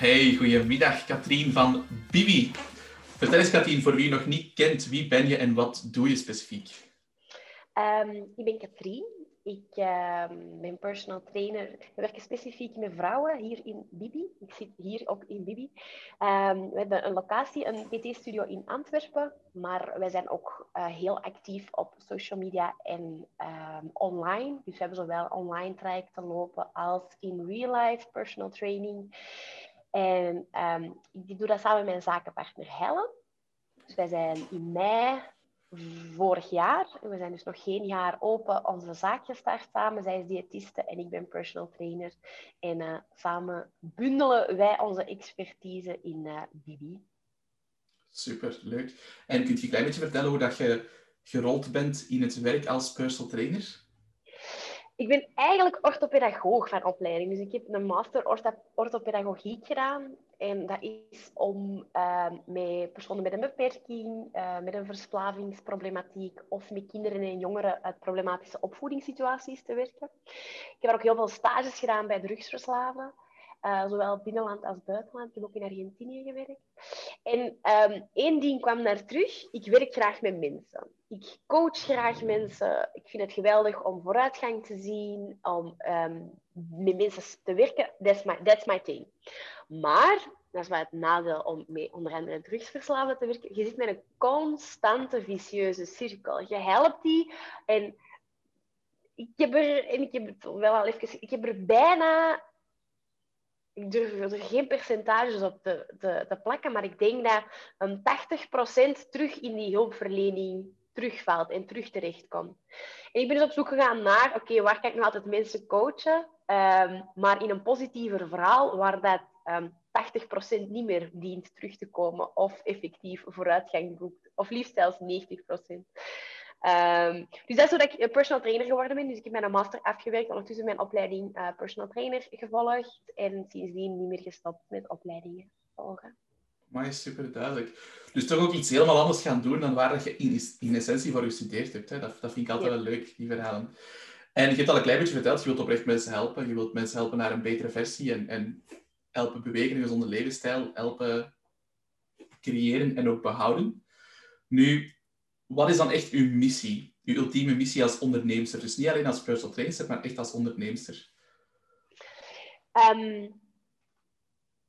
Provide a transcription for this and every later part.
Hey, goedemiddag Katrien van Bibi. Vertel eens Katrien, voor wie je nog niet kent, wie ben je en wat doe je specifiek? Um, ik ben Katrien. Ik uh, ben personal trainer. We werken specifiek met vrouwen hier in Bibi. Ik zit hier ook in Bibi. Um, we hebben een locatie, een PT-studio in Antwerpen. Maar wij zijn ook uh, heel actief op social media en online. Dus we hebben zowel online trajecten lopen als in real life personal training. En ik doe dat samen met mijn zakenpartner Helen. Dus wij zijn in mei vorig jaar. We zijn dus nog geen jaar open onze zaak gestart samen. Zij is diëtiste en ik ben personal trainer. En uh, samen bundelen wij onze expertise in uh, Bibi. Super, leuk. En kunt je een klein beetje vertellen hoe dat je gerold bent in het werk als personal trainer? Ik ben eigenlijk orthopedagoog van opleiding. Dus ik heb een master orthopedagogiek gedaan. En dat is om uh, met personen met een beperking, uh, met een verslavingsproblematiek of met kinderen en jongeren uit problematische opvoedingssituaties te werken. Ik heb ook heel veel stages gedaan bij drugsverslaven. Uh, zowel binnenland als buitenland. Ik heb ook in Argentinië gewerkt. En um, één ding kwam naar terug. Ik werk graag met mensen. Ik coach graag mensen. Ik vind het geweldig om vooruitgang te zien, om um, met mensen te werken. That's my, that's my thing. Maar, dat is wel het nadeel om met onder andere te werken. Je zit met een constante vicieuze cirkel. Je helpt die en ik heb er, en ik heb wel al even ik heb er bijna ik durf er geen percentages op te, te, te plakken, maar ik denk dat een 80% terug in die hulpverlening terugvalt en terug terechtkomt. En ik ben dus op zoek gegaan naar, oké, waar kan ik nou altijd mensen coachen, um, maar in een positiever verhaal, waar dat um, ehm, 80% niet meer dient terug te komen of effectief vooruitgang boekt, of liefst zelfs 90%. Um, dus dat is hoe dat ik personal trainer geworden ben. Dus ik heb mijn master afgewerkt, ondertussen mijn opleiding uh, personal trainer gevolgd en sindsdien niet meer gestopt met opleidingen volgen. Maar is super duidelijk. Dus toch ook iets helemaal anders gaan doen dan waar je in, in essentie voor gestudeerd hebt. Hè? Dat, dat vind ik altijd wel leuk, die verhalen. En je hebt al een klein beetje verteld, je wilt oprecht mensen helpen. Je wilt mensen helpen naar een betere versie en, en helpen bewegen, een gezonde levensstijl, helpen creëren en ook behouden. Nu, wat is dan echt uw missie? Uw ultieme missie als onderneemster? Dus niet alleen als personal trainer, maar echt als onderneemster. Um,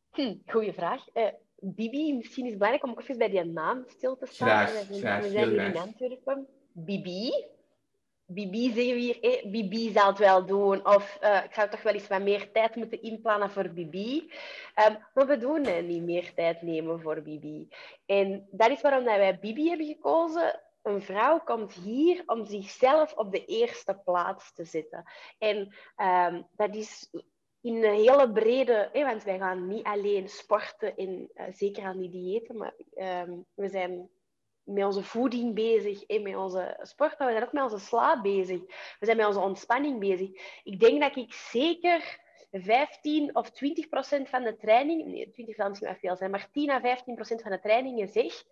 hm, goeie vraag. Uh, Bibi, misschien is het belangrijk om ook even bij die naam stil te staan. Graag, we zijn, graag, we zijn hier in Antwerpen. Bibi. Bibi zeggen we hier, eh, Bibi zal het wel doen. Of uh, ik zou toch wel eens wat meer tijd moeten inplannen voor Bibi. Um, maar we doen uh, niet meer tijd nemen voor Bibi. En dat is waarom dat wij Bibi hebben gekozen een vrouw komt hier om zichzelf op de eerste plaats te zetten. En um, dat is in een hele brede, hè, want wij gaan niet alleen sporten, en, uh, zeker aan die diëten, maar um, we zijn met onze voeding bezig en met onze sport, maar we zijn ook met onze slaap bezig. We zijn met onze ontspanning bezig. Ik denk dat ik zeker 15 of 20 procent van de training, nee, 20 zal misschien wel veel zijn, maar 10 à 15 procent van de trainingen zeg,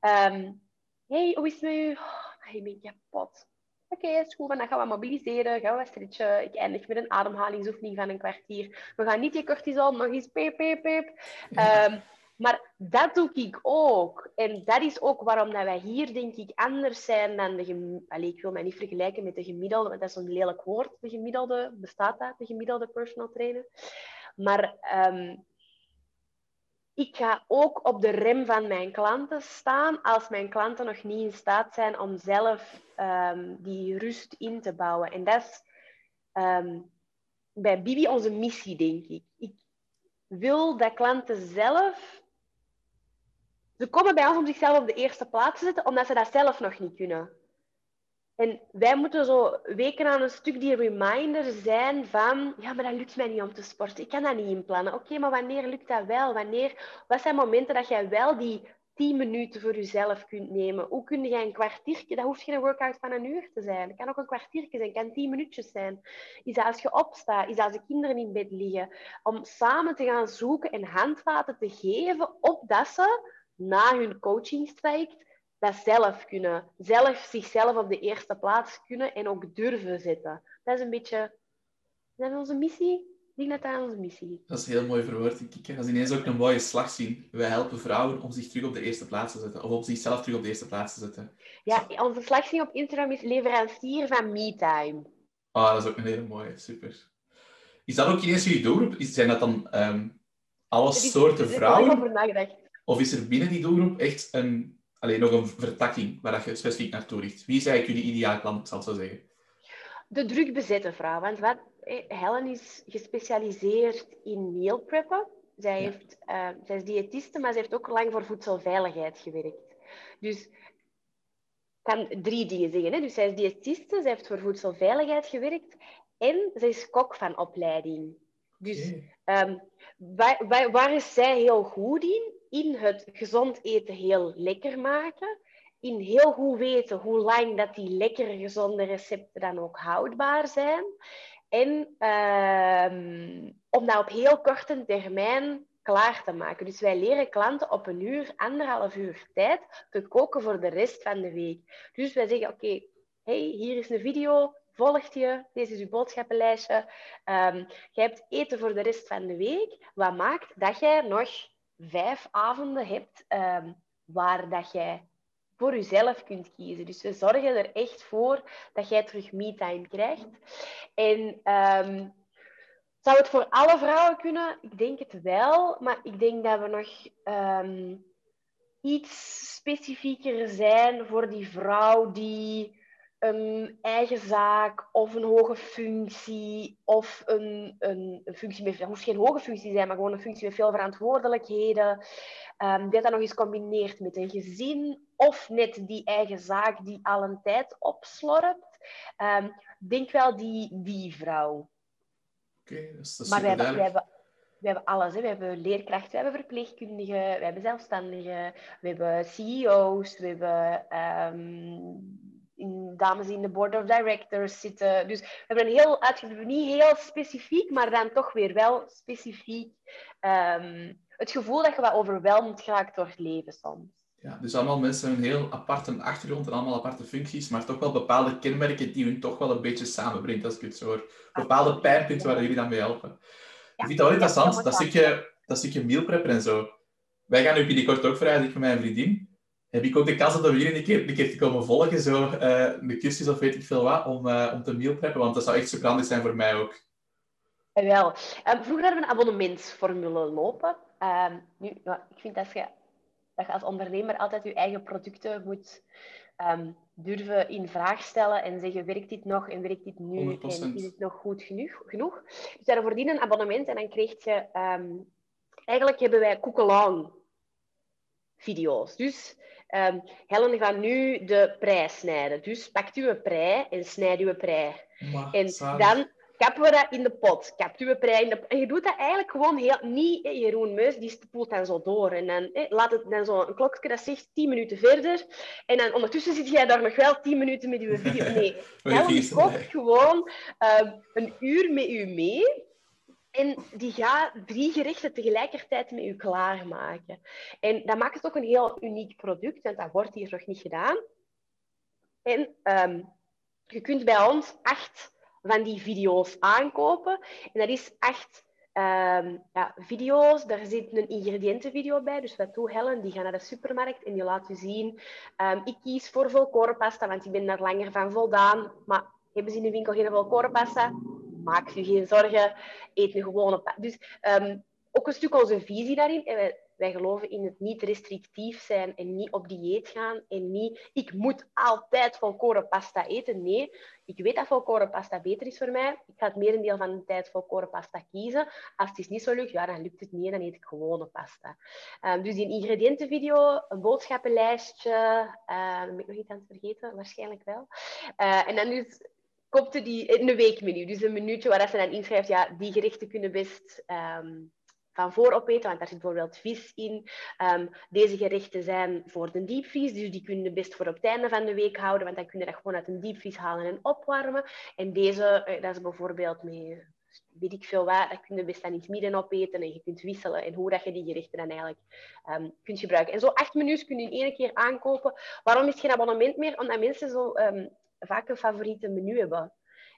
um, hey, hoe is het met u? Oh, ik ben kapot. Oké, okay, is goed, dan gaan we mobiliseren, gaan we stretchen. Ik eindig met een ademhalingsoefening van een kwartier. We gaan niet je cortisol nog eens peep, peep, peep. Um, maar dat doe ik ook. En dat is ook waarom dat wij hier, denk ik, anders zijn dan de... Allee, ik wil mij niet vergelijken met de gemiddelde, want dat is een lelijk woord. De gemiddelde, bestaat dat, de gemiddelde personal trainer? Maar um, ik ga ook op de rem van mijn klanten staan als mijn klanten nog niet in staat zijn om zelf um, die rust in te bouwen. En dat is um, bij Bibi onze missie, denk ik. Ik wil dat klanten zelf. Ze komen bij ons om zichzelf op de eerste plaats te zetten, omdat ze dat zelf nog niet kunnen. En wij moeten zo weken aan een stuk die reminder zijn van, ja, maar dat lukt mij niet om te sporten. Ik kan dat niet inplannen. Oké, maar wanneer lukt dat wel? Wanneer, wat zijn momenten dat jij wel die tien minuten voor jezelf kunt nemen? Hoe kun jij een kwartiertje, dat hoeft geen workout van een uur te zijn. Het kan ook een kwartiertje zijn, het kan tien minuutjes zijn. Is dat als je opstaat, is dat als de kinderen in bed liggen. Om samen te gaan zoeken en handvaten te geven, opdat ze na hun coachingstraject dat zelf kunnen. Zelf zichzelf op de eerste plaats kunnen en ook durven zetten. Dat is een beetje dat is onze missie. Ik denk dat dat onze missie is. Dat is heel mooi verwoord. Ik kan ineens ook een mooie slag zien. Wij helpen vrouwen om zich terug op de eerste plaats te zetten. Of om zichzelf terug op de eerste plaats te zetten. Ja, onze slagzin op Instagram is leverancier van MeTime. Ah, dat is ook een hele mooie. Super. Is dat ook ineens jullie doelgroep? Is- Zijn dat dan ehm, alle is- soorten is vrouwen? Of is er binnen die doelgroep echt een, alleen nog een vertakking waar dat je specifiek naartoe richt? Wie is eigenlijk jullie ideale klant, ik zal het zo zeggen? De druk bezette vrouw. Want wat, eh, Helen is gespecialiseerd in meal preppen. Zij, Ja. heeft, eh, zij is diëtiste, maar ze heeft ook lang voor voedselveiligheid gewerkt. Dus ik kan drie dingen zeggen. Hè? Dus zij is diëtiste, zij heeft voor voedselveiligheid gewerkt en zij is kok van opleiding. Dus. Ehm, waar, waar, waar is zij heel goed in? In het gezond eten heel lekker maken. In heel goed weten hoe lang dat die lekkere, gezonde recepten dan ook houdbaar zijn. En ehm, om dat op heel korte termijn klaar te maken. Dus wij leren klanten op een uur, anderhalf uur tijd te koken voor de rest van de week. Dus wij zeggen, oké, hey, hier is een video, volgt je, deze is uw boodschappenlijstje. Ehm, je hebt eten voor de rest van de week. Wat maakt dat jij nog vijf avonden hebt ehm, waar dat jij voor jezelf kunt kiezen. Dus we zorgen er echt voor dat jij terug me-time krijgt. En ehm, zou het voor alle vrouwen kunnen? Ik denk het wel, maar ik denk dat we nog ehm, iets specifieker zijn voor die vrouw die een eigen zaak of een hoge functie of een, een, een functie met... Geen hoge functie zijn, maar gewoon een functie met veel verantwoordelijkheden. Die dat nog eens combineert met een gezin of net die eigen zaak die al een tijd opslorpt. Ehm, denk wel die, die vrouw. Oké, dat is, dat is Maar we hebben, hebben, we hebben alles. Hè. We hebben leerkrachten, we hebben verpleegkundigen, we hebben zelfstandigen, we hebben CEO's, we hebben ehm, in, dames die in de board of directors zitten. Dus we hebben een heel uitgebreid, niet heel specifiek, maar dan toch weer wel specifiek. ehm, het gevoel dat je wat overweldigd geraakt door het leven soms. Ja, dus allemaal mensen met een heel aparte achtergrond en allemaal aparte functies, maar toch wel bepaalde kenmerken die hun toch wel een beetje samenbrengt, als ik het zo hoor. Bepaalde pijnpunten waar jullie dan mee helpen. Ik Ja. vind dat wel interessant, dat stukje, dat stukje meal preppen en zo. Wij gaan nu binnenkort ook verhuizen, ik met mijn vriendin. Heb ik ook de kans om we hier een keer, een keer te komen volgen, zo eh een cursus of weet ik veel wat, om, eh, om te meal preppen, want dat zou echt super handig zijn voor mij ook. Eh, Wel, vroeger hadden we een abonnementsformule lopen. Ehm, nu, ja, ik vind dat je, dat je als ondernemer altijd je eigen producten moet ehm, durven in vraag stellen en zeggen, werkt dit nog en werkt dit nu 100%. en is het nog goed genoeg? genoeg? Dus we hadden voordien een abonnement en dan kreeg je... ehm, eigenlijk hebben wij cook-along video's. Dus ehm, Helen gaat nu de prei snijden. Dus pakt uw prei en snijd uw prei. En zalig. dan kappen we dat in de pot. Kapt uw prei in de En je doet dat eigenlijk gewoon heel... Niet eh, Jeroen Meus, die spoelt dan zo door. En dan eh, laat het dan zo een klokje dat zegt 10 minuten verder. En dan ondertussen zit jij daar nog wel 10 minuten met je video. Nee, Helen kookt gewoon ehm, een uur met u mee. En die gaat drie gerechten tegelijkertijd met u klaarmaken. En dat maakt het ook een heel uniek product, want dat wordt hier nog niet gedaan. En ehm, je kunt bij ons acht van die video's aankopen. En dat is acht ehm, ja, video's. Daar zit een ingrediëntenvideo bij. Dus wat doet Helen? Die gaat naar de supermarkt en die laat u zien. ehm, ik kies voor volkorenpasta, want ik ben daar langer van voldaan. Maar hebben ze in de winkel geen volkorenpasta? Maak je geen zorgen. Eet een gewone pasta. Dus ehm, ook een stuk onze visie daarin. En wij, geloven in het niet restrictief zijn en niet op dieet gaan. En niet, ik moet altijd volkorenpasta eten. Nee, ik weet dat volkorenpasta beter is voor mij. Ik ga het merendeel van de tijd volkorenpasta kiezen. Als het is niet zo lukt, ja, dan lukt het niet. Dan eet ik gewone pasta. Ehm, dus die ingrediëntenvideo, een boodschappenlijstje. ehm ben ik nog iets aan het vergeten? Waarschijnlijk wel. Eh, en dan dus kopte die een weekmenu. Dus een minuutje waar ze dan inschrijft, ja, die gerechten kunnen best ehm, van voor opeten, want daar zit bijvoorbeeld vis in. Ehm, deze gerechten zijn voor de diepvries, dus die kunnen best voor op het einde van de week houden, want dan kun je dat gewoon uit een diepvries halen en opwarmen. En deze, eh, dat is bijvoorbeeld met weet ik veel wat, dat kun je best aan iets midden opeten en je kunt wisselen en hoe dat je die gerechten dan eigenlijk ehm, kunt gebruiken. En zo acht menus kun je in één keer aankopen. Waarom is het geen abonnement meer? Omdat mensen zo vaak een favoriete menu hebben.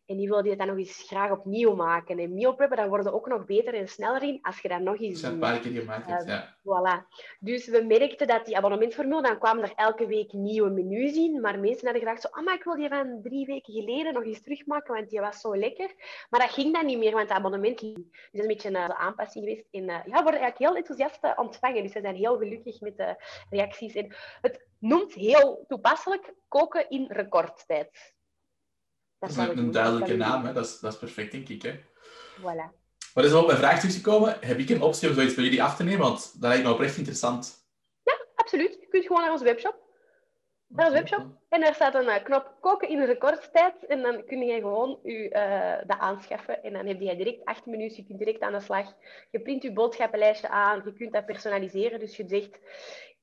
En die wilde je dan nog eens graag opnieuw maken. En meal preppen, daar worden ook nog beter en sneller in als je dat nog eens doet. een paar keer gemaakt hebt, ja. Voilà. Dus we merkten dat die abonnementformule, dan kwamen er elke week nieuwe menus in. Maar mensen hadden gedacht, zo, oh, maar ik wil die van drie weken geleden nog eens terugmaken, want die was zo lekker. Maar dat ging dan niet meer, want het abonnement Dus dat is een beetje een aanpassing geweest. En uh, ja, we worden eigenlijk heel enthousiast ontvangen. Dus we zijn heel gelukkig met de reacties. En het noemt heel toepasselijk koken in recordtijd. Dat, is een, een duidelijke naam, hè? Dat, is, dat is perfect, denk ik. Hè? Voilà. Maar is er op mijn vraag gekomen. Heb ik een optie om zoiets bij jullie af te nemen? Want dat lijkt me oprecht interessant. Ja, absoluut. Je kunt gewoon naar onze webshop. Naar onze webshop. En daar staat een uh, knop koken in recordtijd. En dan kun je gewoon u, uh, dat aanschaffen. En dan heb je direct acht minuten. Je kunt direct aan de slag. Je print je boodschappenlijstje aan. Je kunt dat personaliseren. Dus je zegt,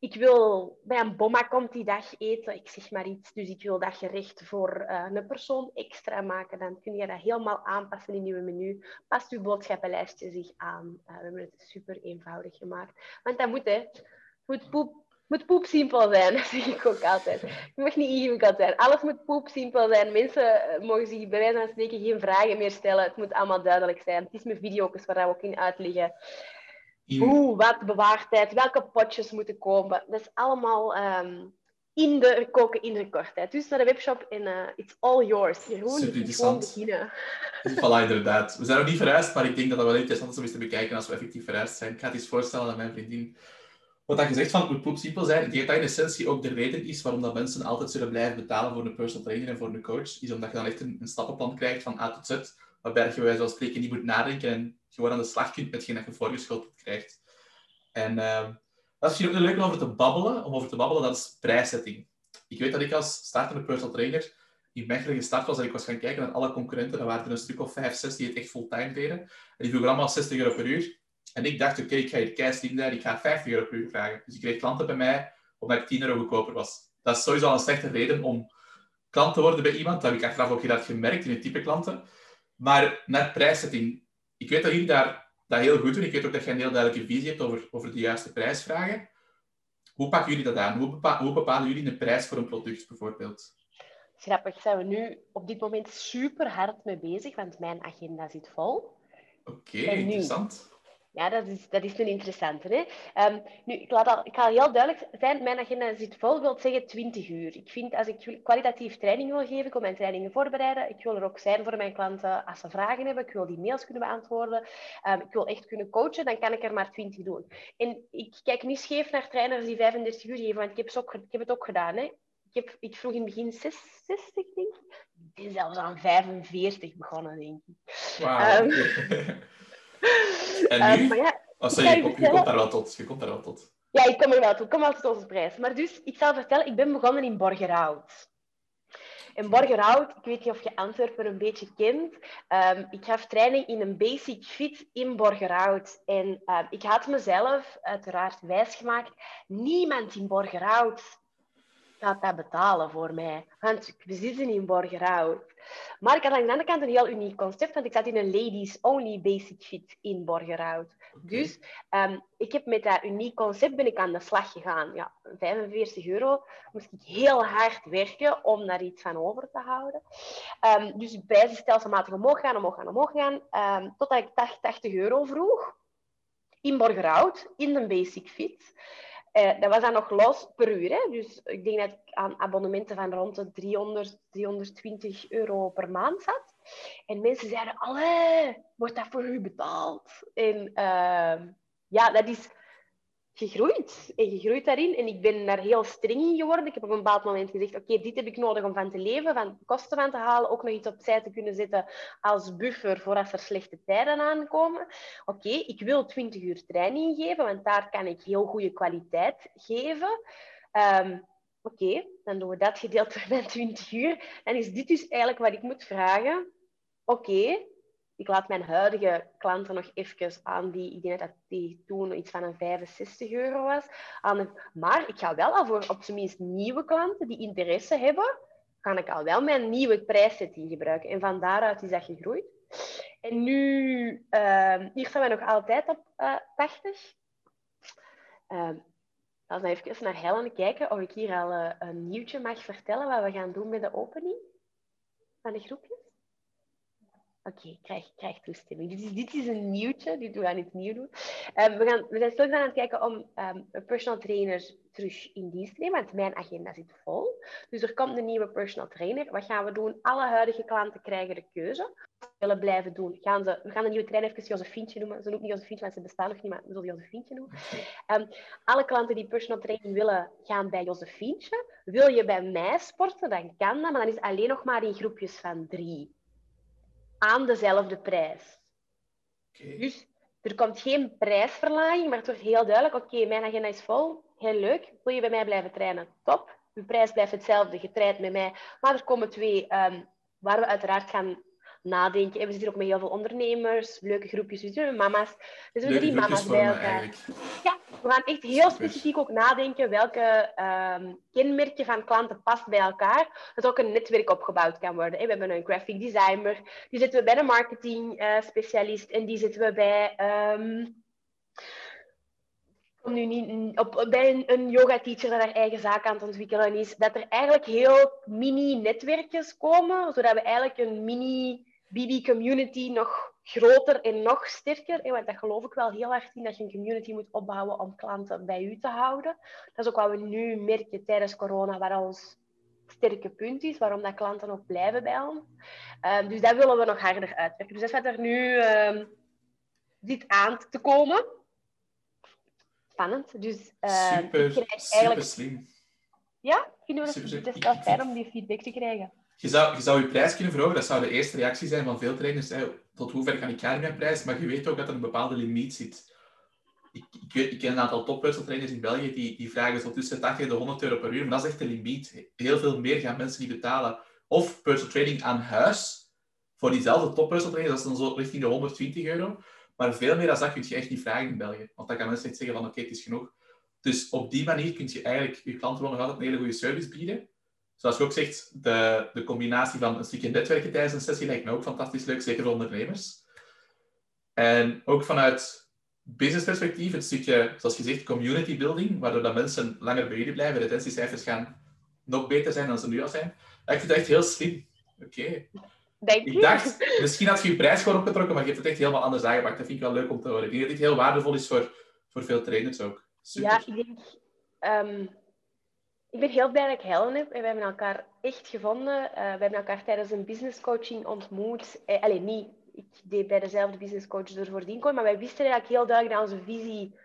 ik wil bij een bomma komt die dag eten, ik zeg maar iets, dus ik wil dat gerecht voor uh, een persoon extra maken, dan kun je dat helemaal aanpassen in je menu. Past je boodschappenlijstje zich aan. Uh, we hebben het super eenvoudig gemaakt. Want dat moet, hè. Moet poep, moet poep simpel zijn, zeg ik ook altijd. Het mag niet ingewikkeld zijn. Alles moet poep simpel zijn. Mensen eh, mogen zich bij wijze van spreken geen vragen meer stellen. Het moet allemaal duidelijk zijn. Het is mijn video's waar we ook in uitleggen. Hoe, wat bewaartijd, welke potjes moeten komen. Dat is allemaal um, in de koken in recordtijd. Dus naar de webshop en uh, it's all yours. Jeroen, Super interessant. beginnen. Voilà, inderdaad. We zijn nog niet verhuisd, maar ik denk dat dat wel interessant is om eens te bekijken als we effectief verhuisd zijn. Ik ga het eens voorstellen aan mijn vriendin. Wat dat gezegd van het moet simpel zijn, ik denk dat in essentie ook de reden is waarom dat mensen altijd zullen blijven betalen voor een personal trainer en voor een coach, is omdat je dan echt een, een stappenplan krijgt van A tot Z, waarbij je bij wijze van spreken niet moet nadenken en gewoon aan de slag kunt met hetgeen dat je voorgeschoteld krijgt. En uh, dat is misschien ook een leuke om over te babbelen, om over te babbelen, dat is prijszetting. Ik weet dat ik als startende personal trainer in Mechelen gestart was en ik was gaan kijken naar alle concurrenten. Er waren er een stuk of vijf, zes die het echt fulltime deden. En die vroegen allemaal 60 euro per uur. En ik dacht, oké, ik ga hier keihard zijn, ik ga 50 euro per uur vragen. Dus ik kreeg klanten bij mij omdat ik 10 euro goedkoper was. Dat is sowieso al een slechte reden om klant te worden bij iemand. Dat heb ik achteraf ook gemerkt in het type klanten. Maar naar prijszetting. Ik weet dat jullie daar dat heel goed doen. Ik weet ook dat je een heel duidelijke visie hebt over, over de juiste prijsvragen. Hoe pakken jullie dat aan? Hoe, hoe bepalen jullie een prijs voor een product bijvoorbeeld? Grappig, zijn we nu op dit moment super hard mee bezig, want mijn agenda zit vol. Oké, interessant. Ja, dat is, dat is een interessante. Hè? Um, nu, ik, laat al, ik ga heel duidelijk zijn, mijn agenda zit vol, wil zeggen 20 uur. Ik vind, als ik kwalitatief training wil geven, ik wil mijn trainingen voorbereiden, ik wil er ook zijn voor mijn klanten als ze vragen hebben, ik wil die mails kunnen beantwoorden, um, ik wil echt kunnen coachen, dan kan ik er maar 20 doen. En ik kijk niet scheef naar trainers die 35 uur geven, want ik heb, ook, ik heb het ook gedaan. Hè? Ik, heb, ik vroeg in het begin 60, denk ik. Ik ben zelfs aan 45 begonnen, denk ik. Wow. Um, En eh, nu? Uh, ja, oh, sorry, je, je, komt daar wel tot. Je komt daar wel tot. Ja, ik kom er wel tot. Ik kom wel tot onze prijs. Maar dus, ik zal vertellen, ik ben begonnen in Borgerhout. In Borgerhout, ik weet niet of je Antwerpen een beetje kent. Um, ik gaf training in een basic fit in Borgerhout. En uh, ik had mezelf uiteraard wijsgemaakt, niemand in Borgerhout gaat dat betalen voor mij. Want we zitten in Borgerhout. Maar ik had aan de andere kant een heel uniek concept, want ik zat in een ladies only basic fit in Borgerhout. Dus um, ik heb met dat uniek concept ben ik aan de slag gegaan. Ja, 45 euro moest ik heel hard werken om daar iets van over te houden. Um, dus de prijzen stelselmatig omhoog gaan, omhoog gaan, omhoog gaan. Um, totdat ik 80 euro vroeg. In Borgerhout, in de basic fit. Uh, dat was dan nog los per uur. Hè? Dus ik denk dat ik aan abonnementen van rond de 300, 320 euro per maand zat. En mensen zeiden, allee, wordt dat voor u betaald? En uh, ja, dat is gegroeid. En gegroeid daarin. En ik ben daar heel streng in geworden. Ik heb op een bepaald moment gezegd, oké, dit heb ik nodig om van te leven, van kosten van te halen, ook nog iets opzij te kunnen zetten als buffer voor als er slechte tijden aankomen. Oké, ik wil 20 uur training geven, want daar kan ik heel goede kwaliteit geven. Um, Oké, dan doen we dat door mijn 20 uur. Dan is dit dus eigenlijk wat ik moet vragen. Oké, ik laat mijn huidige klanten nog even aan die, ik denk dat die toen iets van een 65 euro was. Aan maar ik ga wel al voor op zijn minst nieuwe klanten die interesse hebben, ga ik al wel mijn nieuwe prijssetting gebruiken. En van daaruit is dat gegroeid. En nu, uh, hier staan wij nog altijd op uh, 80. Uh, laten we even naar Helen kijken of ik hier al uh, een nieuwtje mag vertellen wat we gaan doen met de opening van de groepjes. Oké, ik krijg, toestemming. Dit is, dit is een nieuwtje, dit we gaan iets nieuw doen. Um, we, gaan, we zijn stil aan het kijken om um, een personal trainer terug in dienst te nemen, want mijn agenda zit vol. Dus er komt een nieuwe personal trainer. Wat gaan we doen? Alle huidige klanten krijgen de keuze. Ze willen blijven doen. Gaan ze, we gaan de nieuwe trainer even Josefientje noemen. Ze noemen niet Josefientje, want ze bestaan nog niet, maar we zullen Josefientje noemen. Um, alle klanten die personal training willen, gaan bij Josefientje. Wil je bij mij sporten, dan kan dat, maar dan is alleen nog maar in groepjes van drie aan dezelfde prijs. Dus er komt geen prijsverlaging, maar het wordt heel duidelijk, oké, mijn agenda is vol, heel leuk, wil je bij mij blijven trainen? Top. Uw prijs blijft hetzelfde, getraind met mij. Maar er komen twee um, waar we uiteraard gaan nadenken. En we zitten ook met heel veel ondernemers, leuke groepjes, dus mama's. Dus we drie mama's bij elkaar. Ja, we gaan echt heel specifiek ook nadenken welke um, kenmerken van klanten past bij elkaar. Dat ook een netwerk opgebouwd kan worden. We hebben een graphic designer, die zitten we bij een marketing uh, specialist en die zitten we bij... Um, nu niet op, bij een, een yoga-teacher dat haar eigen zaak aan het ontwikkelen is, dat er eigenlijk heel mini-netwerkjes komen, zodat we eigenlijk een mini BB-community nog groter en nog sterker. Want dat geloof ik wel heel hard in, dat je een community moet opbouwen om klanten bij u te houden. Dat is ook wat we nu merken tijdens corona, waar ons sterke punt is, waarom dat klanten ook blijven bij ons. Um, dus dat willen we nog harder uitwerken. Dus dat gaat er nu um, dit aan te komen. Spannend. Dus, uh, super, super slim. Ja, vinden we het, het is wel fijn om die feedback te krijgen. Je zou, je zou je prijs kunnen verhogen. Dat zou de eerste reactie zijn van veel trainers. Hè. Tot hoever kan ik gaan in mijn prijs? Maar je weet ook dat er een bepaalde limiet zit. Ik, ik, weet, ik ken een aantal toppersontrainers in België die, die vragen zo tussen 80 en de 100 euro per uur. Maar dat is echt de limiet. Heel veel meer gaan mensen niet betalen. Of personal training aan huis. Voor diezelfde toppersonal training, dat is dan zo richting de 120 euro. Maar veel meer dan dat kun je echt niet vragen in België. Want dan kan mensen echt zeggen van oké, het is genoeg. Dus op die manier kun je eigenlijk je klanten wel nog altijd een hele goede service bieden zoals je ook zegt, de, de combinatie van een stukje netwerken tijdens een sessie lijkt me ook fantastisch leuk, zeker voor ondernemers. En ook vanuit business perspectief, het stukje, zoals je zegt, community building, waardoor dat mensen langer bij jullie blijven, retentiecijfers gaan nog beter zijn dan ze nu al zijn. Ik vind dat echt heel slim. Oké. Okay. Ik dacht, misschien had je je prijs gewoon opgetrokken, maar je hebt het echt helemaal anders aangepakt. Dat vind ik wel leuk om te horen. Ik denk dat dit heel waardevol is voor, voor veel trainers ook. Super. Ja, ik denk... Um ik ben heel blij dat ik Helen heb. En we hebben elkaar echt gevonden. Uh, we hebben elkaar tijdens een business coaching ontmoet. Eh, alleen niet, ik deed bij dezelfde business coach door voordien komen, maar wij wisten eigenlijk heel duidelijk dat onze visie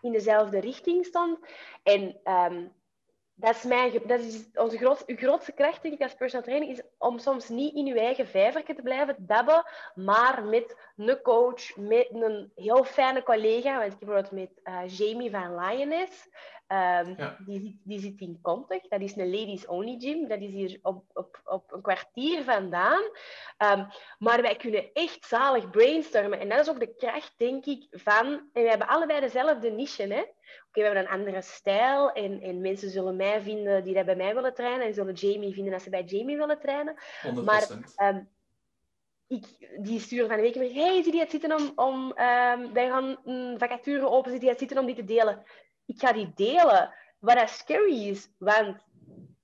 in dezelfde richting stond. En um, dat is, mijn, dat is onze groot, uw grootste kracht, denk ik, als personal trainer, is om soms niet in uw eigen vijvertje te blijven dabben, maar met een coach, met een heel fijne collega. Want ik bijvoorbeeld met uh, Jamie van Lioness, Um, die, die zit in Contact. Dat is een ladies-only gym. Dat is hier op, op, op een kwartier vandaan. Um, maar wij kunnen echt zalig brainstormen. En dat is ook de kracht, denk ik, van... En we hebben allebei dezelfde niche, hè. Oké, we hebben een andere stijl. En, en mensen zullen mij vinden die dat bij mij willen trainen. En zullen Jamie vinden als ze bij Jamie willen trainen. 100%. Maar... Um, ik, die sturen van de week weer, hey, zie je het zitten om, om wij gaan een vacature open, zie je het zitten om die te delen ik ga die delen. Wat dat scary is, want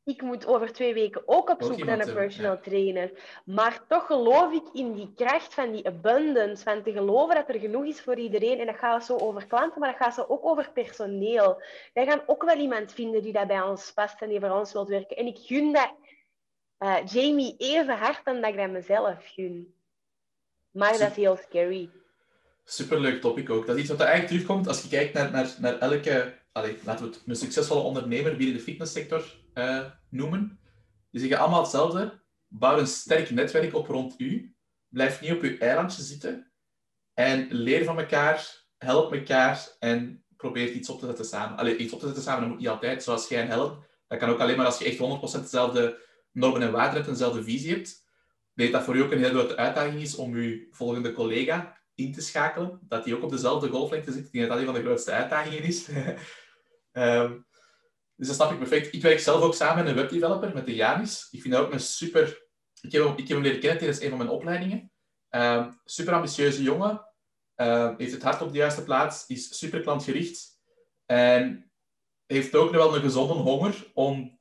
ik moet over twee weken ook op zoek naar een personal trainer. Maar toch geloof ik in die kracht van die abundance, van te geloven dat er genoeg is voor iedereen. En dat gaat zo over klanten, maar dat gaat zo ook over personeel. Wij gaan ook wel iemand vinden die dat bij ons past en die voor ons wilt werken. En ik gun dat uh, Jamie even hard dan dat ik dat mezelf gun. Maar dat is heel scary superleuk topic ook. Dat is iets wat eigenlijk terugkomt als je kijkt naar, naar, elke, allez, laten we het een succesvolle ondernemer binnen de fitnesssector uh, noemen. Die zeggen allemaal hetzelfde. Bouw een sterk netwerk op rond u. Blijf niet op uw eilandje zitten. En leer van elkaar, help elkaar en probeer iets op te zetten samen. Allee, iets op te zetten samen, dat moet niet altijd. Zoals jij en. Dat kan ook alleen maar als je echt 100% dezelfde normen en waarden hebt dezelfde visie hebt. Ik dat voor u ook een heel grote uitdaging is om uw volgende collega in te schakelen. Dat die ook op dezelfde golflengte zit. Ik denk dat dat een van de grootste uitdagingen is. um, dus dat snap ik perfect. Ik werk zelf ook samen met een webdeveloper, met de Janis. Ik vind dat ook een super... Ik heb hem, ik heb hem leren kennen tijdens een van mijn opleidingen. Um, super ambitieuze jongen. Um, heeft het hart op de juiste plaats. Is super klantgericht. En heeft ook nog wel een gezonde honger om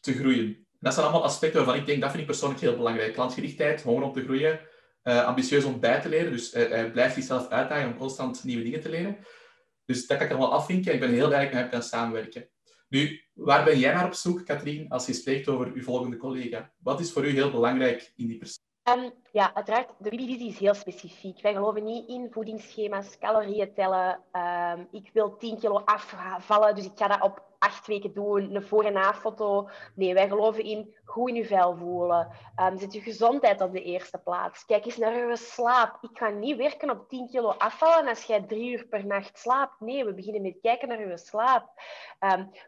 te groeien. dat zijn allemaal aspecten waarvan ik denk, dat vind ik persoonlijk heel belangrijk. Klantgerichtheid, honger om te groeien uh, ambitieus om bij te leren. Dus hij blijft zichzelf uitdagen om constant nieuwe dingen te leren. Dus dat kan ik allemaal afvinken. En ik ben heel ik met hem kan samenwerken. Nu, waar ben jij naar op zoek, Katrien, als je spreekt over uw volgende collega? Wat is voor u heel belangrijk in die persoon? Um, ja, uiteraard, de visie is heel specifiek. Wij geloven niet in voedingsschema's, calorieën tellen. Um, ik wil 10 kilo afvallen, dus ik ga dat op acht weken doen, een voor- en na-foto. Nee, wij geloven in goed in je vel voelen. Um, zet je gezondheid op de eerste plaats. Kijk eens naar je slaap. Ik ga niet werken op 10 kilo afvallen als jij drie uur per nacht slaapt. Nee, we beginnen met kijken naar je slaap.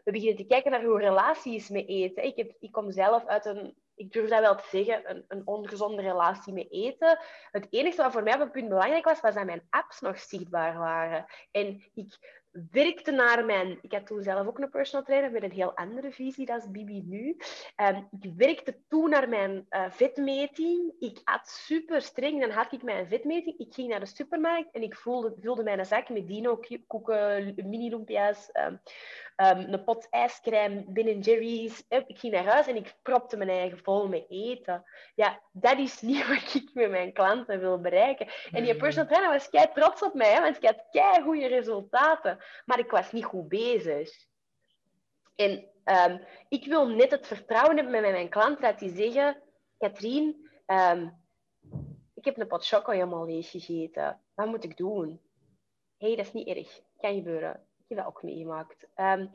we beginnen te kijken naar hoe relatie is met eten. Ik, heb, ik kom zelf uit een ik durf dat wel te zeggen, een, een ongezonde relatie met eten. Het enige wat voor mij op het punt belangrijk was, was dat mijn apps nog zichtbaar waren. En ik werkte naar mijn... Ik had toen zelf ook een personal trainer met een heel andere visie, dat is Bibi nu. Um, ik werkte toen naar mijn uh, vetmeting. Ik at super streng, dan had ik mijn vetmeting. Ik ging naar de supermarkt en ik vulde, vulde mijn zak met dino-koeken, mini-lumpia's, um, um, een pot ijscrème, Ben Jerry's. Ik ging naar huis en ik propte mijn eigen vol met eten. Ja, dat is niet wat ik met mijn klanten wil bereiken. En die personal trainer was kei trots op mij, want ik had kei goede resultaten. Maar ik was niet goed bezig. En um, ik wil net het vertrouwen hebben met mijn klanten dat die zeggen... Katrien, um, ik heb een pot choco helemaal leeg gegeten. Wat moet ik doen? Hé, hey, dat is niet erg. Kan gebeuren heb dat ook meegemaakt. Um,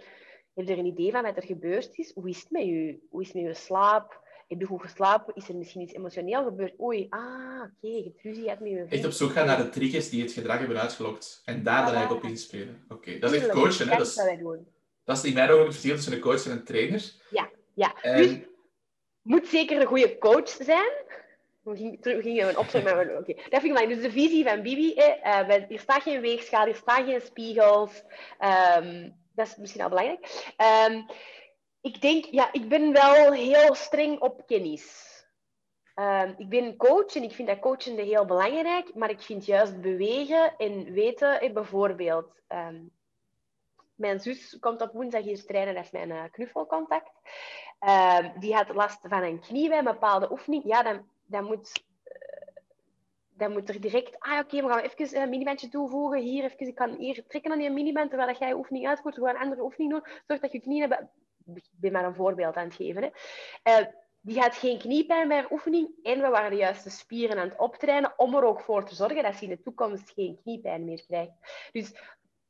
heb je er een idee van wat er gebeurd is? Hoe is het met je? Hoe is het met je slaap? Heb je goed geslapen? Is er misschien iets emotioneel gebeurd? Oei, ah, oké, okay, je hebt ruzie met je Echt op zoek gaan naar de triggers die het gedrag hebben uitgelokt. En daar dan eigenlijk op inspelen. Oké, dat is echt coachen, hè? Dat is, dat is in mijn ogen het verschil tussen een coach en een trainer. Ja, ja. En... Dus moet zeker een goede coach zijn. Hoe gingen we opzoeken? Oké, okay. dat vind ik. Dus de visie van Bibi, eh, er staat geen weegschaal, er staan geen spiegels. Um, dat is misschien al belangrijk. Um, ik denk, ja, ik ben wel heel streng op kennis. Um, ik ben coach en ik vind dat coachen heel belangrijk, maar ik vind juist bewegen en weten, eh, bijvoorbeeld, mijn zus komt op woensdag hier trainen, dat mijn uh, knuffelcontact. Die had last van een knie bij een bepaalde oefening. Ja, dan dan moet, eh, dan moet er direct, ah oké, we gaan even een minibandje toevoegen. Hier, even, ik kan hier trekken aan die miniband, terwijl jij je oefening uitvoert. We gaan een andere oefening doen. Zorg dat je knieën hebben. Ik ben maar een voorbeeld aan het geven. Hè. Uh, die had geen kniepijn bij oefening en we waren de juiste spieren aan het optrainen om er ook voor te zorgen dat ze in de toekomst geen kniepijn meer krijgt. Dus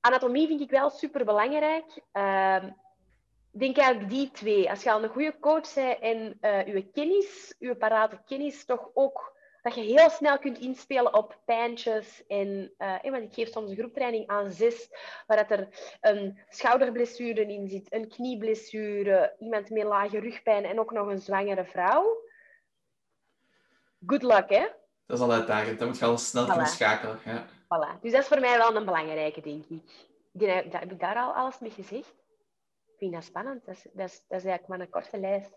anatomie vind ik wel super belangrijk. Uh, denk eigenlijk die twee. Als je al een goede coach bent en uh, je kennis, je parate kennis, toch ook dat je heel snel kunt inspelen op pijntjes. En, uh, want ik geef soms een groeptraining aan zes, waar dat er een schouderblessure in zit, een knieblessure, iemand met lage rugpijn en ook nog een zwangere vrouw. Good luck, hè? Dat is al uitdagend. Dan moet je al snel voilà. kunnen schakelen. Ja. Voilà. Dus dat is voor mij wel een belangrijke, denk ik. Heb ik daar al alles mee gezegd? Vind dat spannend. Dat is, dat, is, dat is eigenlijk maar een korte lijst.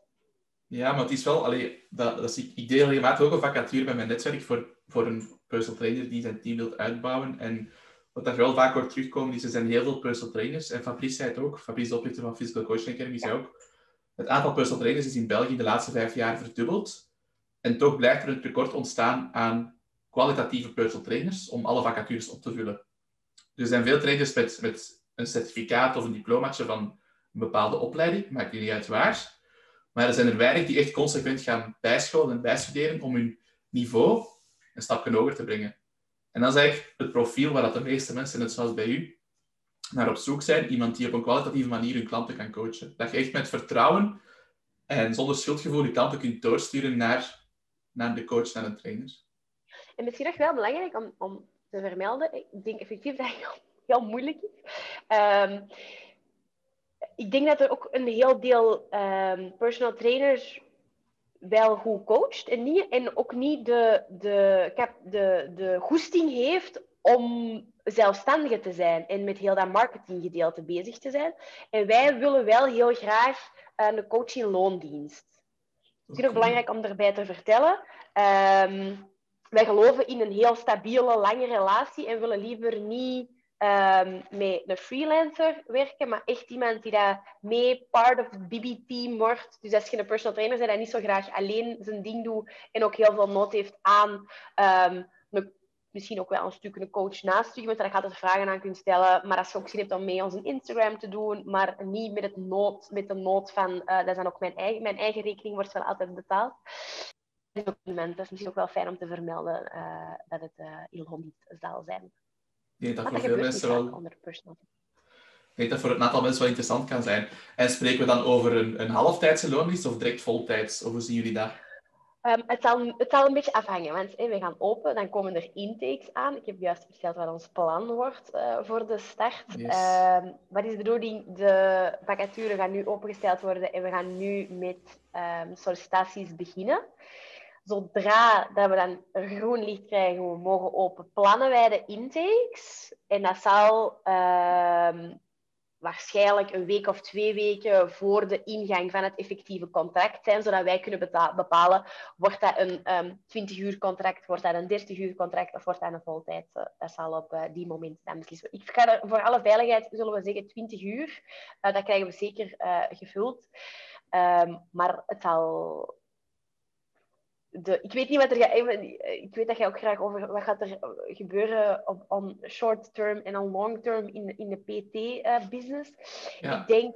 Ja, maar het is wel... Allee, dat, dat is, ik, deel regelmatig ook een vacature bij mijn netwerk voor, voor een personal trainer die zijn team wil uitbouwen. En wat daar wel vaak wordt terugkomen, is er zijn heel veel personal trainers. En Fabrice zei het ook. Fabrice, de oprichter van Physical Coaching Academy, zei ook... Het aantal personal trainers is in België de laatste vijf jaar verdubbeld. En toch blijft er een tekort ontstaan aan kwalitatieve personal trainers om alle vacatures op te vullen. Dus er zijn veel trainers met, met een certificaat of een diplomaatje van bepaalde opleiding, maakt niet uit waar. Maar er zijn er weinig die echt consequent gaan bijscholen en bijstuderen om hun niveau een stapje hoger te brengen. En dat is eigenlijk het profiel waar dat de meeste mensen, net zoals bij u, naar op zoek zijn. Iemand die op een kwalitatieve manier hun klanten kan coachen. Dat je echt met vertrouwen en zonder schuldgevoel je klanten kunt doorsturen naar, naar de coach, naar een trainer. En misschien nog wel belangrijk om, om te vermelden, ik denk effectief dat het heel, heel moeilijk is. Um, ik denk dat er ook een heel deel um, personal trainers wel goed coacht en, niet, en ook niet de, de, de, de goesting heeft om zelfstandige te zijn en met heel dat marketinggedeelte bezig te zijn. En wij willen wel heel graag een coach in loondienst. Het is ook belangrijk om erbij te vertellen. Um, wij geloven in een heel stabiele, lange relatie en willen liever niet um, met een freelancer werken, maar echt iemand die daar mee part of het BB-team wordt. Dus als je een personal trainer bent, die niet zo graag alleen zijn ding doet en ook heel veel nood heeft aan um, misschien ook wel een stuk een coach naast je, want daar gaat het vragen aan kunt stellen. Maar als je ook zin hebt om mee onze Instagram te doen, maar niet met, het nood, met de nood van, uh, dat is dan ook mijn eigen, mijn eigen rekening wordt wel altijd betaald. Dat is, ook, dat is misschien ook wel fijn om te vermelden uh, dat het uh, heel niet zal zijn. Nee, dat voor veel mensen wel... Ik denk dat voor een aantal mensen wel interessant kan zijn. En spreken we dan over een, een halftijdse loondienst of direct voltijds? Of hoe zien jullie dat? Um, het, zal, het zal een beetje afhangen, want hey, we gaan open, dan komen er intakes aan. Ik heb juist verteld wat ons plan wordt uh, voor de start. Yes. Um, wat is de bedoeling? De vacature gaat nu opengesteld worden en we gaan nu met um, sollicitaties beginnen. Zodra dat we dan groen licht krijgen, we mogen open, plannen wij de intakes. En dat zal waarschijnlijk een week of twee weken voor de ingang van het effectieve contract zijn, zodat wij kunnen bepalen, wordt dat een um, ehm, 20 uur contract, wordt dat een 30 uur contract of wordt dat een voltijd. Uh, dat zal op uh, die moment dan beslissen. Ik ga er voor alle veiligheid, zullen we zeggen, 20 uur. Uh, dat krijgen we zeker gevuld. Um, maar het zal de, ik weet niet wat er gaat. Ik weet dat jij ook graag over wat gaat er gebeuren op on short term en on long term in, in de PT-business. Eh, ik denk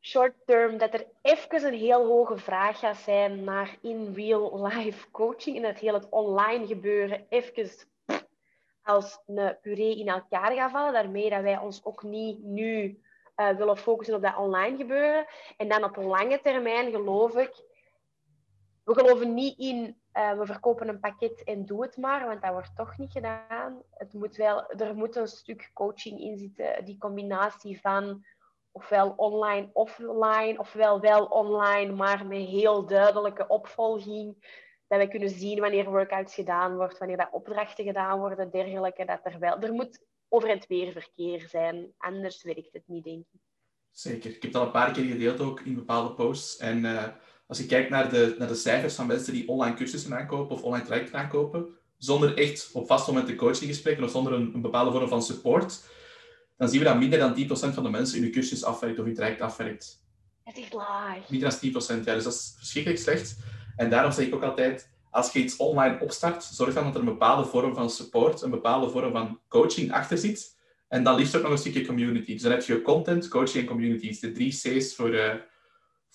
short term dat er even een heel hoge vraag gaat zijn naar in real life coaching en dat heel het online gebeuren even als een puree in elkaar gaat vallen. Daarmee dat wij ons ook niet nu uh, willen focussen op dat online gebeuren. En dan op lange termijn geloof ik we geloven niet in, uh, we verkopen een pakket en doe het maar, want dat wordt toch niet gedaan. Het moet wel, er moet een stuk coaching in zitten, die combinatie van ofwel online, offline, ofwel wel online, maar met heel duidelijke opvolging. Dat we kunnen zien wanneer workouts gedaan wordt, wanneer dat opdrachten gedaan worden, dergelijke. Dat er, wel, er moet over en weer verkeer zijn, anders werkt het niet, denk ik. Zeker. Ik heb dat een paar keer gedeeld ook in bepaalde posts. En uh als je kijkt naar de, naar de cijfers van mensen die online cursussen aankopen of online trajecten aankopen, zonder echt op vast moment de coachinggesprekken of zonder een, een, bepaalde vorm van support, dan zien we dat minder dan 10% van de mensen hun cursus afwerkt of hun traject afwerkt. Het is laag. Minder dan 10%, ja. Dus dat is verschrikkelijk slecht. En daarom zeg ik ook altijd, als je iets online opstart, zorg dan dat er een bepaalde vorm van support, een bepaalde vorm van coaching achter zit. En dan liefst ook nog een stukje community. Dus dan heb je content, coaching en communities. De drie C's voor... Uh,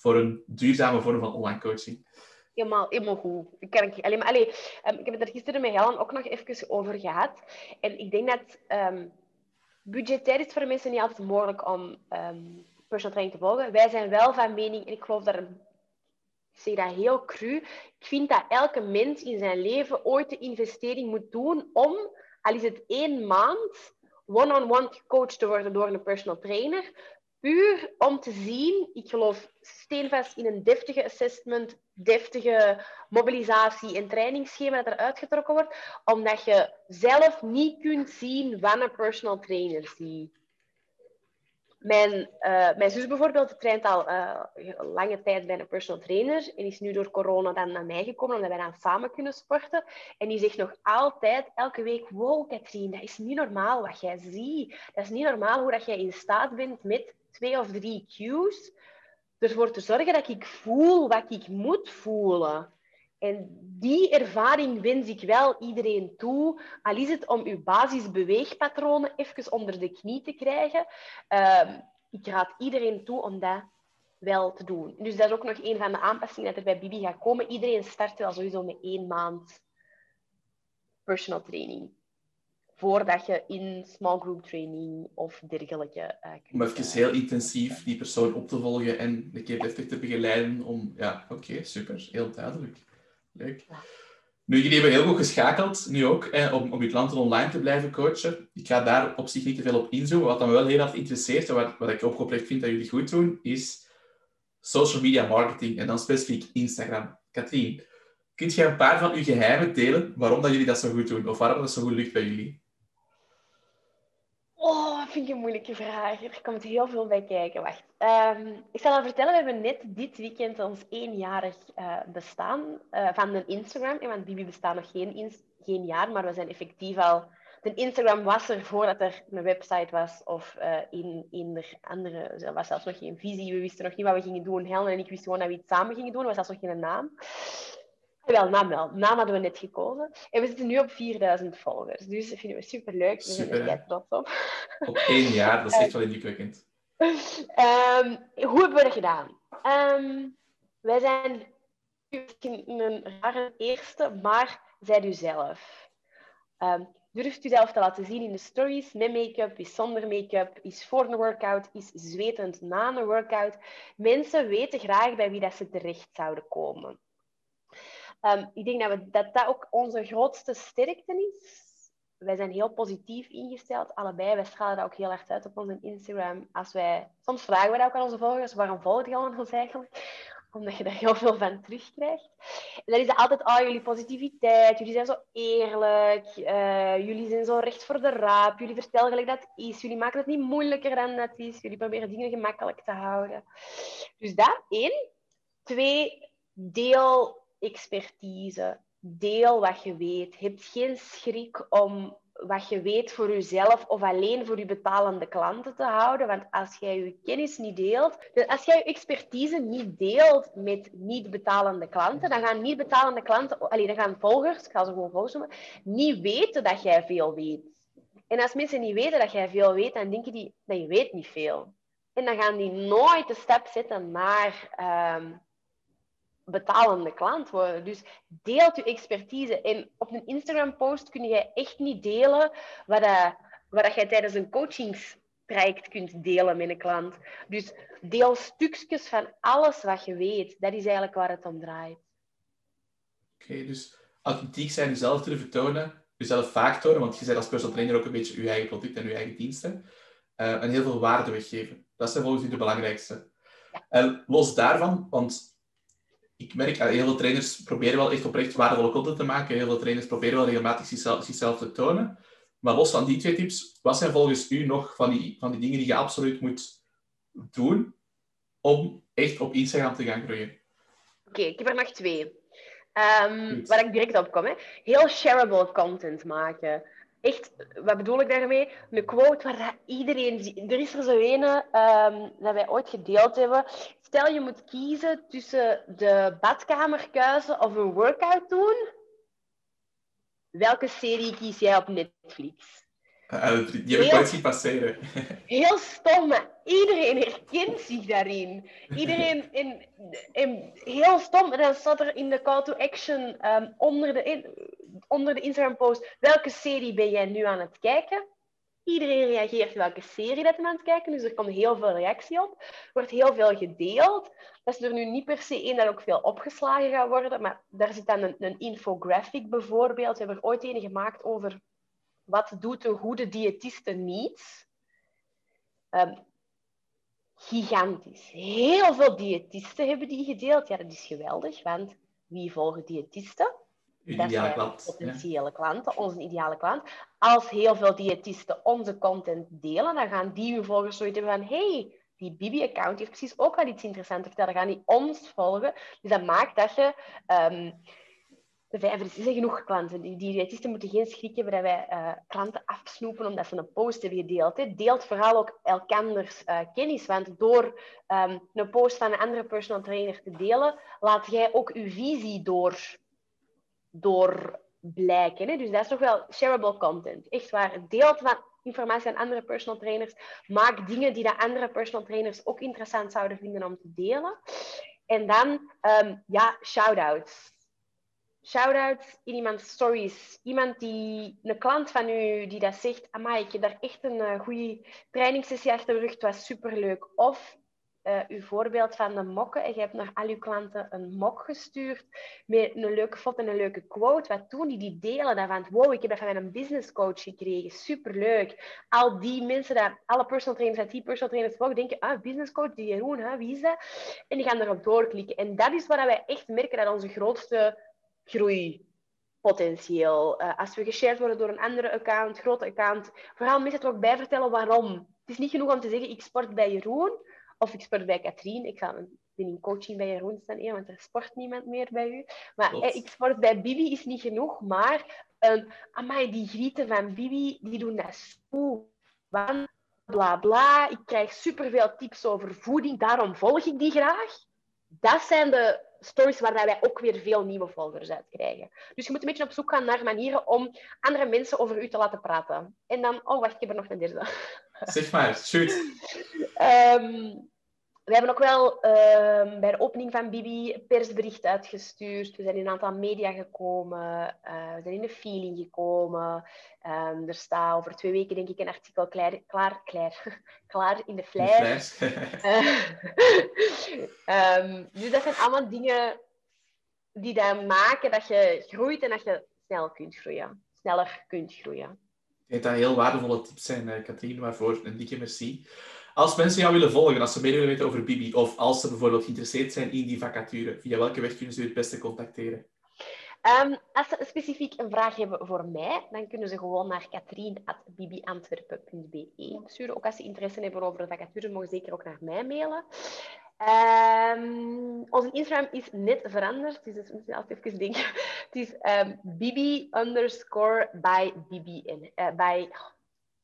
voor een duurzame vorm van online coaching. Helemaal, helemaal goed. Ik, kan, alleen maar, um, ik heb het er gisteren met Helen ook nog even over gehad. En ik denk dat um, budgetair is voor mensen niet altijd mogelijk om um, personal training te volgen. Wij zijn wel van mening, en ik geloof dat ik zeg dat heel cru, ik vind dat elke mens in zijn leven ooit de investering moet doen om, al is het één maand, one-on-one -on -one gecoacht te worden door een personal trainer, puur om te zien, ik geloof steenvast in een deftige assessment, deftige mobilisatie en trainingsschema dat er uitgetrokken wordt, omdat je zelf niet kunt zien wat een personal trainer ziet. Mijn, mijn zus bijvoorbeeld traint al uh, lange tijd bij een personal trainer en is nu door corona dan naar mij gekomen omdat wij dan samen kunnen sporten. En die zegt nog altijd elke week, wow Katrien, dat is niet normaal wat jij ziet. Dat is niet normaal hoe dat jij in staat bent met twee of drie cues ervoor te zorgen dat ik voel wat ik moet voelen. En die ervaring wens ik wel iedereen toe. Al is het om uw basisbeweegpatronen even onder de knie te krijgen. Uh, ik raad iedereen toe om dat wel te doen. Dus dat is ook nog een van de aanpassingen dat er bij Bibi gaat komen. Iedereen start wel sowieso met één maand personal training voordat je in small group training of dergelijke uh, Om even heel intensief die persoon op te volgen en een keer deftig te begeleiden om... Ja, oké, super. Heel duidelijk. Leuk. Nu, jullie hebben heel goed geschakeld, nu ook, eh, om, om je klanten online te blijven coachen. Ik ga daar op zich niet te veel op inzoomen. Wat me wel heel erg interesseert en wat, wat ik ook oprecht vind dat jullie goed doen, is social media marketing en dan specifiek Instagram. Katrien, kunt je een paar van uw geheimen delen waarom dat jullie dat zo goed doen of waarom dat zo goed lukt bij jullie? Oh, dat vind ik een moeilijke vraag. Er komt heel veel bij kijken. Wacht. Um, ik zal al vertellen, we hebben net dit weekend ons eenjarig uh, bestaan uh, van een Instagram. Want Bibi bestaat nog geen, geen jaar, maar we zijn effectief al de Instagram was er voordat er een website was of uh, in, de andere, er was zelfs nog geen visie, we wisten nog niet wat we gingen doen. Helen en ik wisten gewoon dat we iets samen gingen doen, er was zelfs nog geen naam. Wel, naam wel. Naam hadden we net gekozen. En we zitten nu op 4000 volgers. Dus dat vinden we superleuk. We Super, zijn er trots op. Op één jaar, dat is echt wel indrukwekkend. Um, hoe hebben we dat gedaan? Um, wij zijn een rare eerste, maar zijt u zelf. Um, durft u zelf te laten zien in de stories, met make-up, is zonder make-up, is voor een workout, is zwetend na een workout. Mensen weten graag bij wie dat ze terecht zouden komen. Um, ik denk dat, we, dat dat ook onze grootste sterkte is. Wij zijn heel positief ingesteld, allebei. Wij stralen dat ook heel erg uit op onze Instagram. Als wij, soms vragen we dat ook aan onze volgers, waarom volgen je ons eigenlijk? Omdat je daar heel veel van terugkrijgt. En dan is het altijd, oh, jullie positiviteit, jullie zijn zo eerlijk, uh, jullie zijn zo recht voor de raap, jullie vertellen gelijk dat is, jullie maken het niet moeilijker dan dat is, jullie proberen dingen gemakkelijk te houden. Dus dat, één. Twee, deel expertise. Deel wat je weet. Heb geen schrik om wat je weet voor jezelf of alleen voor je betalende klanten te houden. Want als jij je kennis niet deelt, dus als jij je expertise niet deelt met niet betalende klanten, dan gaan niet betalende klanten, alleen dan gaan volgers, ik ga ze gewoon volgers niet weten dat jij veel weet. En als mensen niet weten dat jij veel weet, dan denken die dat je weet niet veel. En dan gaan die nooit de stap zetten naar um, betalende klant worden. Dus deelt je expertise. En op een Instagram-post kun je echt niet delen wat, dat, wat jij tijdens een coachingstraject kunt delen met een klant. Dus deel stukjes van alles wat je weet. Dat is eigenlijk waar het om draait. Oké, okay, dus authentiek zijn, jezelf durven tonen, jezelf vaak tonen, want je bent als personal trainer ook een beetje je eigen product en je eigen diensten. Uh, en heel veel waarde weggeven. Dat zijn volgens u de belangrijkste. Ja. En los daarvan, want ik merk, dat heel veel trainers proberen wel echt oprecht waardevolle content te maken. Heel veel trainers proberen wel regelmatig zichzelf, zichzelf te tonen. Maar los van die twee tips, wat zijn volgens u nog van die, van die dingen die je absoluut moet doen om echt op Instagram te gaan groeien? Oké, okay, ik heb er nog twee. Um, waar ik direct op kom. Hè. Heel shareable content maken. Echt, wat bedoel ik daarmee? Een quote waar iedereen... Er is er zo een um, dat wij ooit gedeeld hebben. Stel je moet kiezen tussen de badkamerkuizen of een workout doen. Welke serie kies jij op Netflix? Uh, die heb ik ooit zien passeren. Heel stom, maar iedereen herkent zich daarin. Iedereen in, in, heel stom. En dan staat er in de call to action um, onder, de in, onder de Instagram post: welke serie ben jij nu aan het kijken? Iedereen reageert welke serie dat hij aan het kijken dus er komt heel veel reactie op. Er wordt heel veel gedeeld. Dat is er nu niet per se één dat ook veel opgeslagen gaat worden, maar daar zit dan een, een infographic bijvoorbeeld. We hebben er ooit een gemaakt over wat doet een goede diëtiste niet. Um, gigantisch. Heel veel diëtisten hebben die gedeeld. Ja, dat is geweldig, want wie volgen diëtisten? dat zijn klant, potentiële klanten, onze ideale klant. Als heel veel diëtisten onze content delen, dan gaan die u volgens zoiets hebben van hey, die Bibi-account heeft precies ook wel iets interessants te vertellen. Dan gaan die ons volgen. Dus dat maakt dat je... Um, de vijver is genoeg klanten. Die, die diëtisten moeten geen schrik hebben dat wij uh, klanten afsnoepen omdat ze een post hebben gedeeld. Deelt vooral ook elkanders uh, kennis. Want door um, een post van een andere personal trainer te delen, laat jij ook je visie door door blijken. Hè? Dus dat is toch wel shareable content. Echt waar. Deelt van informatie aan andere personal trainers. Maak dingen die de andere personal trainers ook interessant zouden vinden om te delen. En dan, um, ja, shout-outs. Shout-outs in iemands stories. Iemand die, een klant van u die dat zegt, amai, ik heb daar echt een uh, goede trainingssessie achter de rug, het was superleuk. Of uh, uw voorbeeld van de mokken. En je hebt naar al uw klanten een mok gestuurd met een leuke foto en een leuke quote. Wat doen die? Die delen daarvan. Wow, ik heb dat van een business coach gekregen. Superleuk. Al die mensen, dat, alle personal trainers, dat die personal trainers volgen, denken, ah, business coach, die Jeroen, hè, wie is dat? En die gaan erop doorklikken. En dat is waar wij echt merken dat onze grootste groei potentieel. Uh, als we geshared worden door een andere account, grote account, vooral mensen er ook bij vertellen waarom. Het is niet genoeg om te zeggen, ik sport bij Jeroen. Of ik sport bij Katrien. Ik ga ben in coaching bij Jeroen staan, want er sport niemand meer bij u. Maar ik sport bij Bibi is niet genoeg, maar een, amai, die grieten van Bibi, die doen dat zo Want bla bla, ik krijg superveel tips over voeding, daarom volg ik die graag. Dat zijn de stories waar wij ook weer veel nieuwe volgers uit krijgen. Dus je moet een beetje op zoek gaan naar manieren om andere mensen over u te laten praten. En dan, oh wacht, ik heb er nog een derde. Zeg maar, shoot. Um, we hebben ook wel ehm, bij de opening van Bibi persbericht uitgestuurd. We zijn in een aantal media gekomen. Uh, we zijn in de feeling gekomen. Um, er staat over twee weken, denk ik, een artikel klaar, klaar, klaar, klaar in de flash. um, dus dat zijn allemaal dingen die dan maken dat je groeit en dat je snel kunt groeien. Sneller kunt groeien. Ik denk dat heel waardevolle tips zijn, uh, Katrien, waarvoor een dikke merci. Als mensen jou willen volgen, als ze meer willen weten over Bibi, of als ze bijvoorbeeld geïnteresseerd zijn in die vacature, via welke weg kunnen ze u het beste contacteren? Um, als ze specifiek een vraag hebben voor mij, dan kunnen ze gewoon naar katrien.bibiantwerpen.be sturen. Ook als ze interesse hebben over de vacature, mogen ze zeker ook naar mij mailen. Um, onze Instagram is net veranderd. Dus dat moet je altijd even denken. Het is um, bibi underscore by by,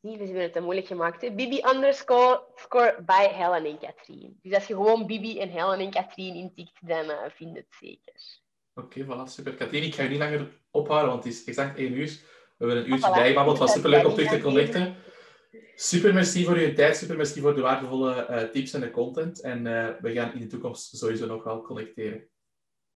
Zie, we hebben het te moeilijk gemaakt. Hè? Bibi underscore score by Helen en Katrien. Dus als je gewoon Bibi en Helen en Katrien intikt, dan uh, vind je het zeker. Oké, okay, voilà, super. Katrien, ik ga je niet langer ophouden, want het is exact één uur. We hebben een uurtje bijgebabbeld. Het was super leuk om terug te connecten. Super merci voor uw tijd, super merci voor de waardevolle uh, tips en de content. En uh, we gaan in de toekomst sowieso nog wel connecteren.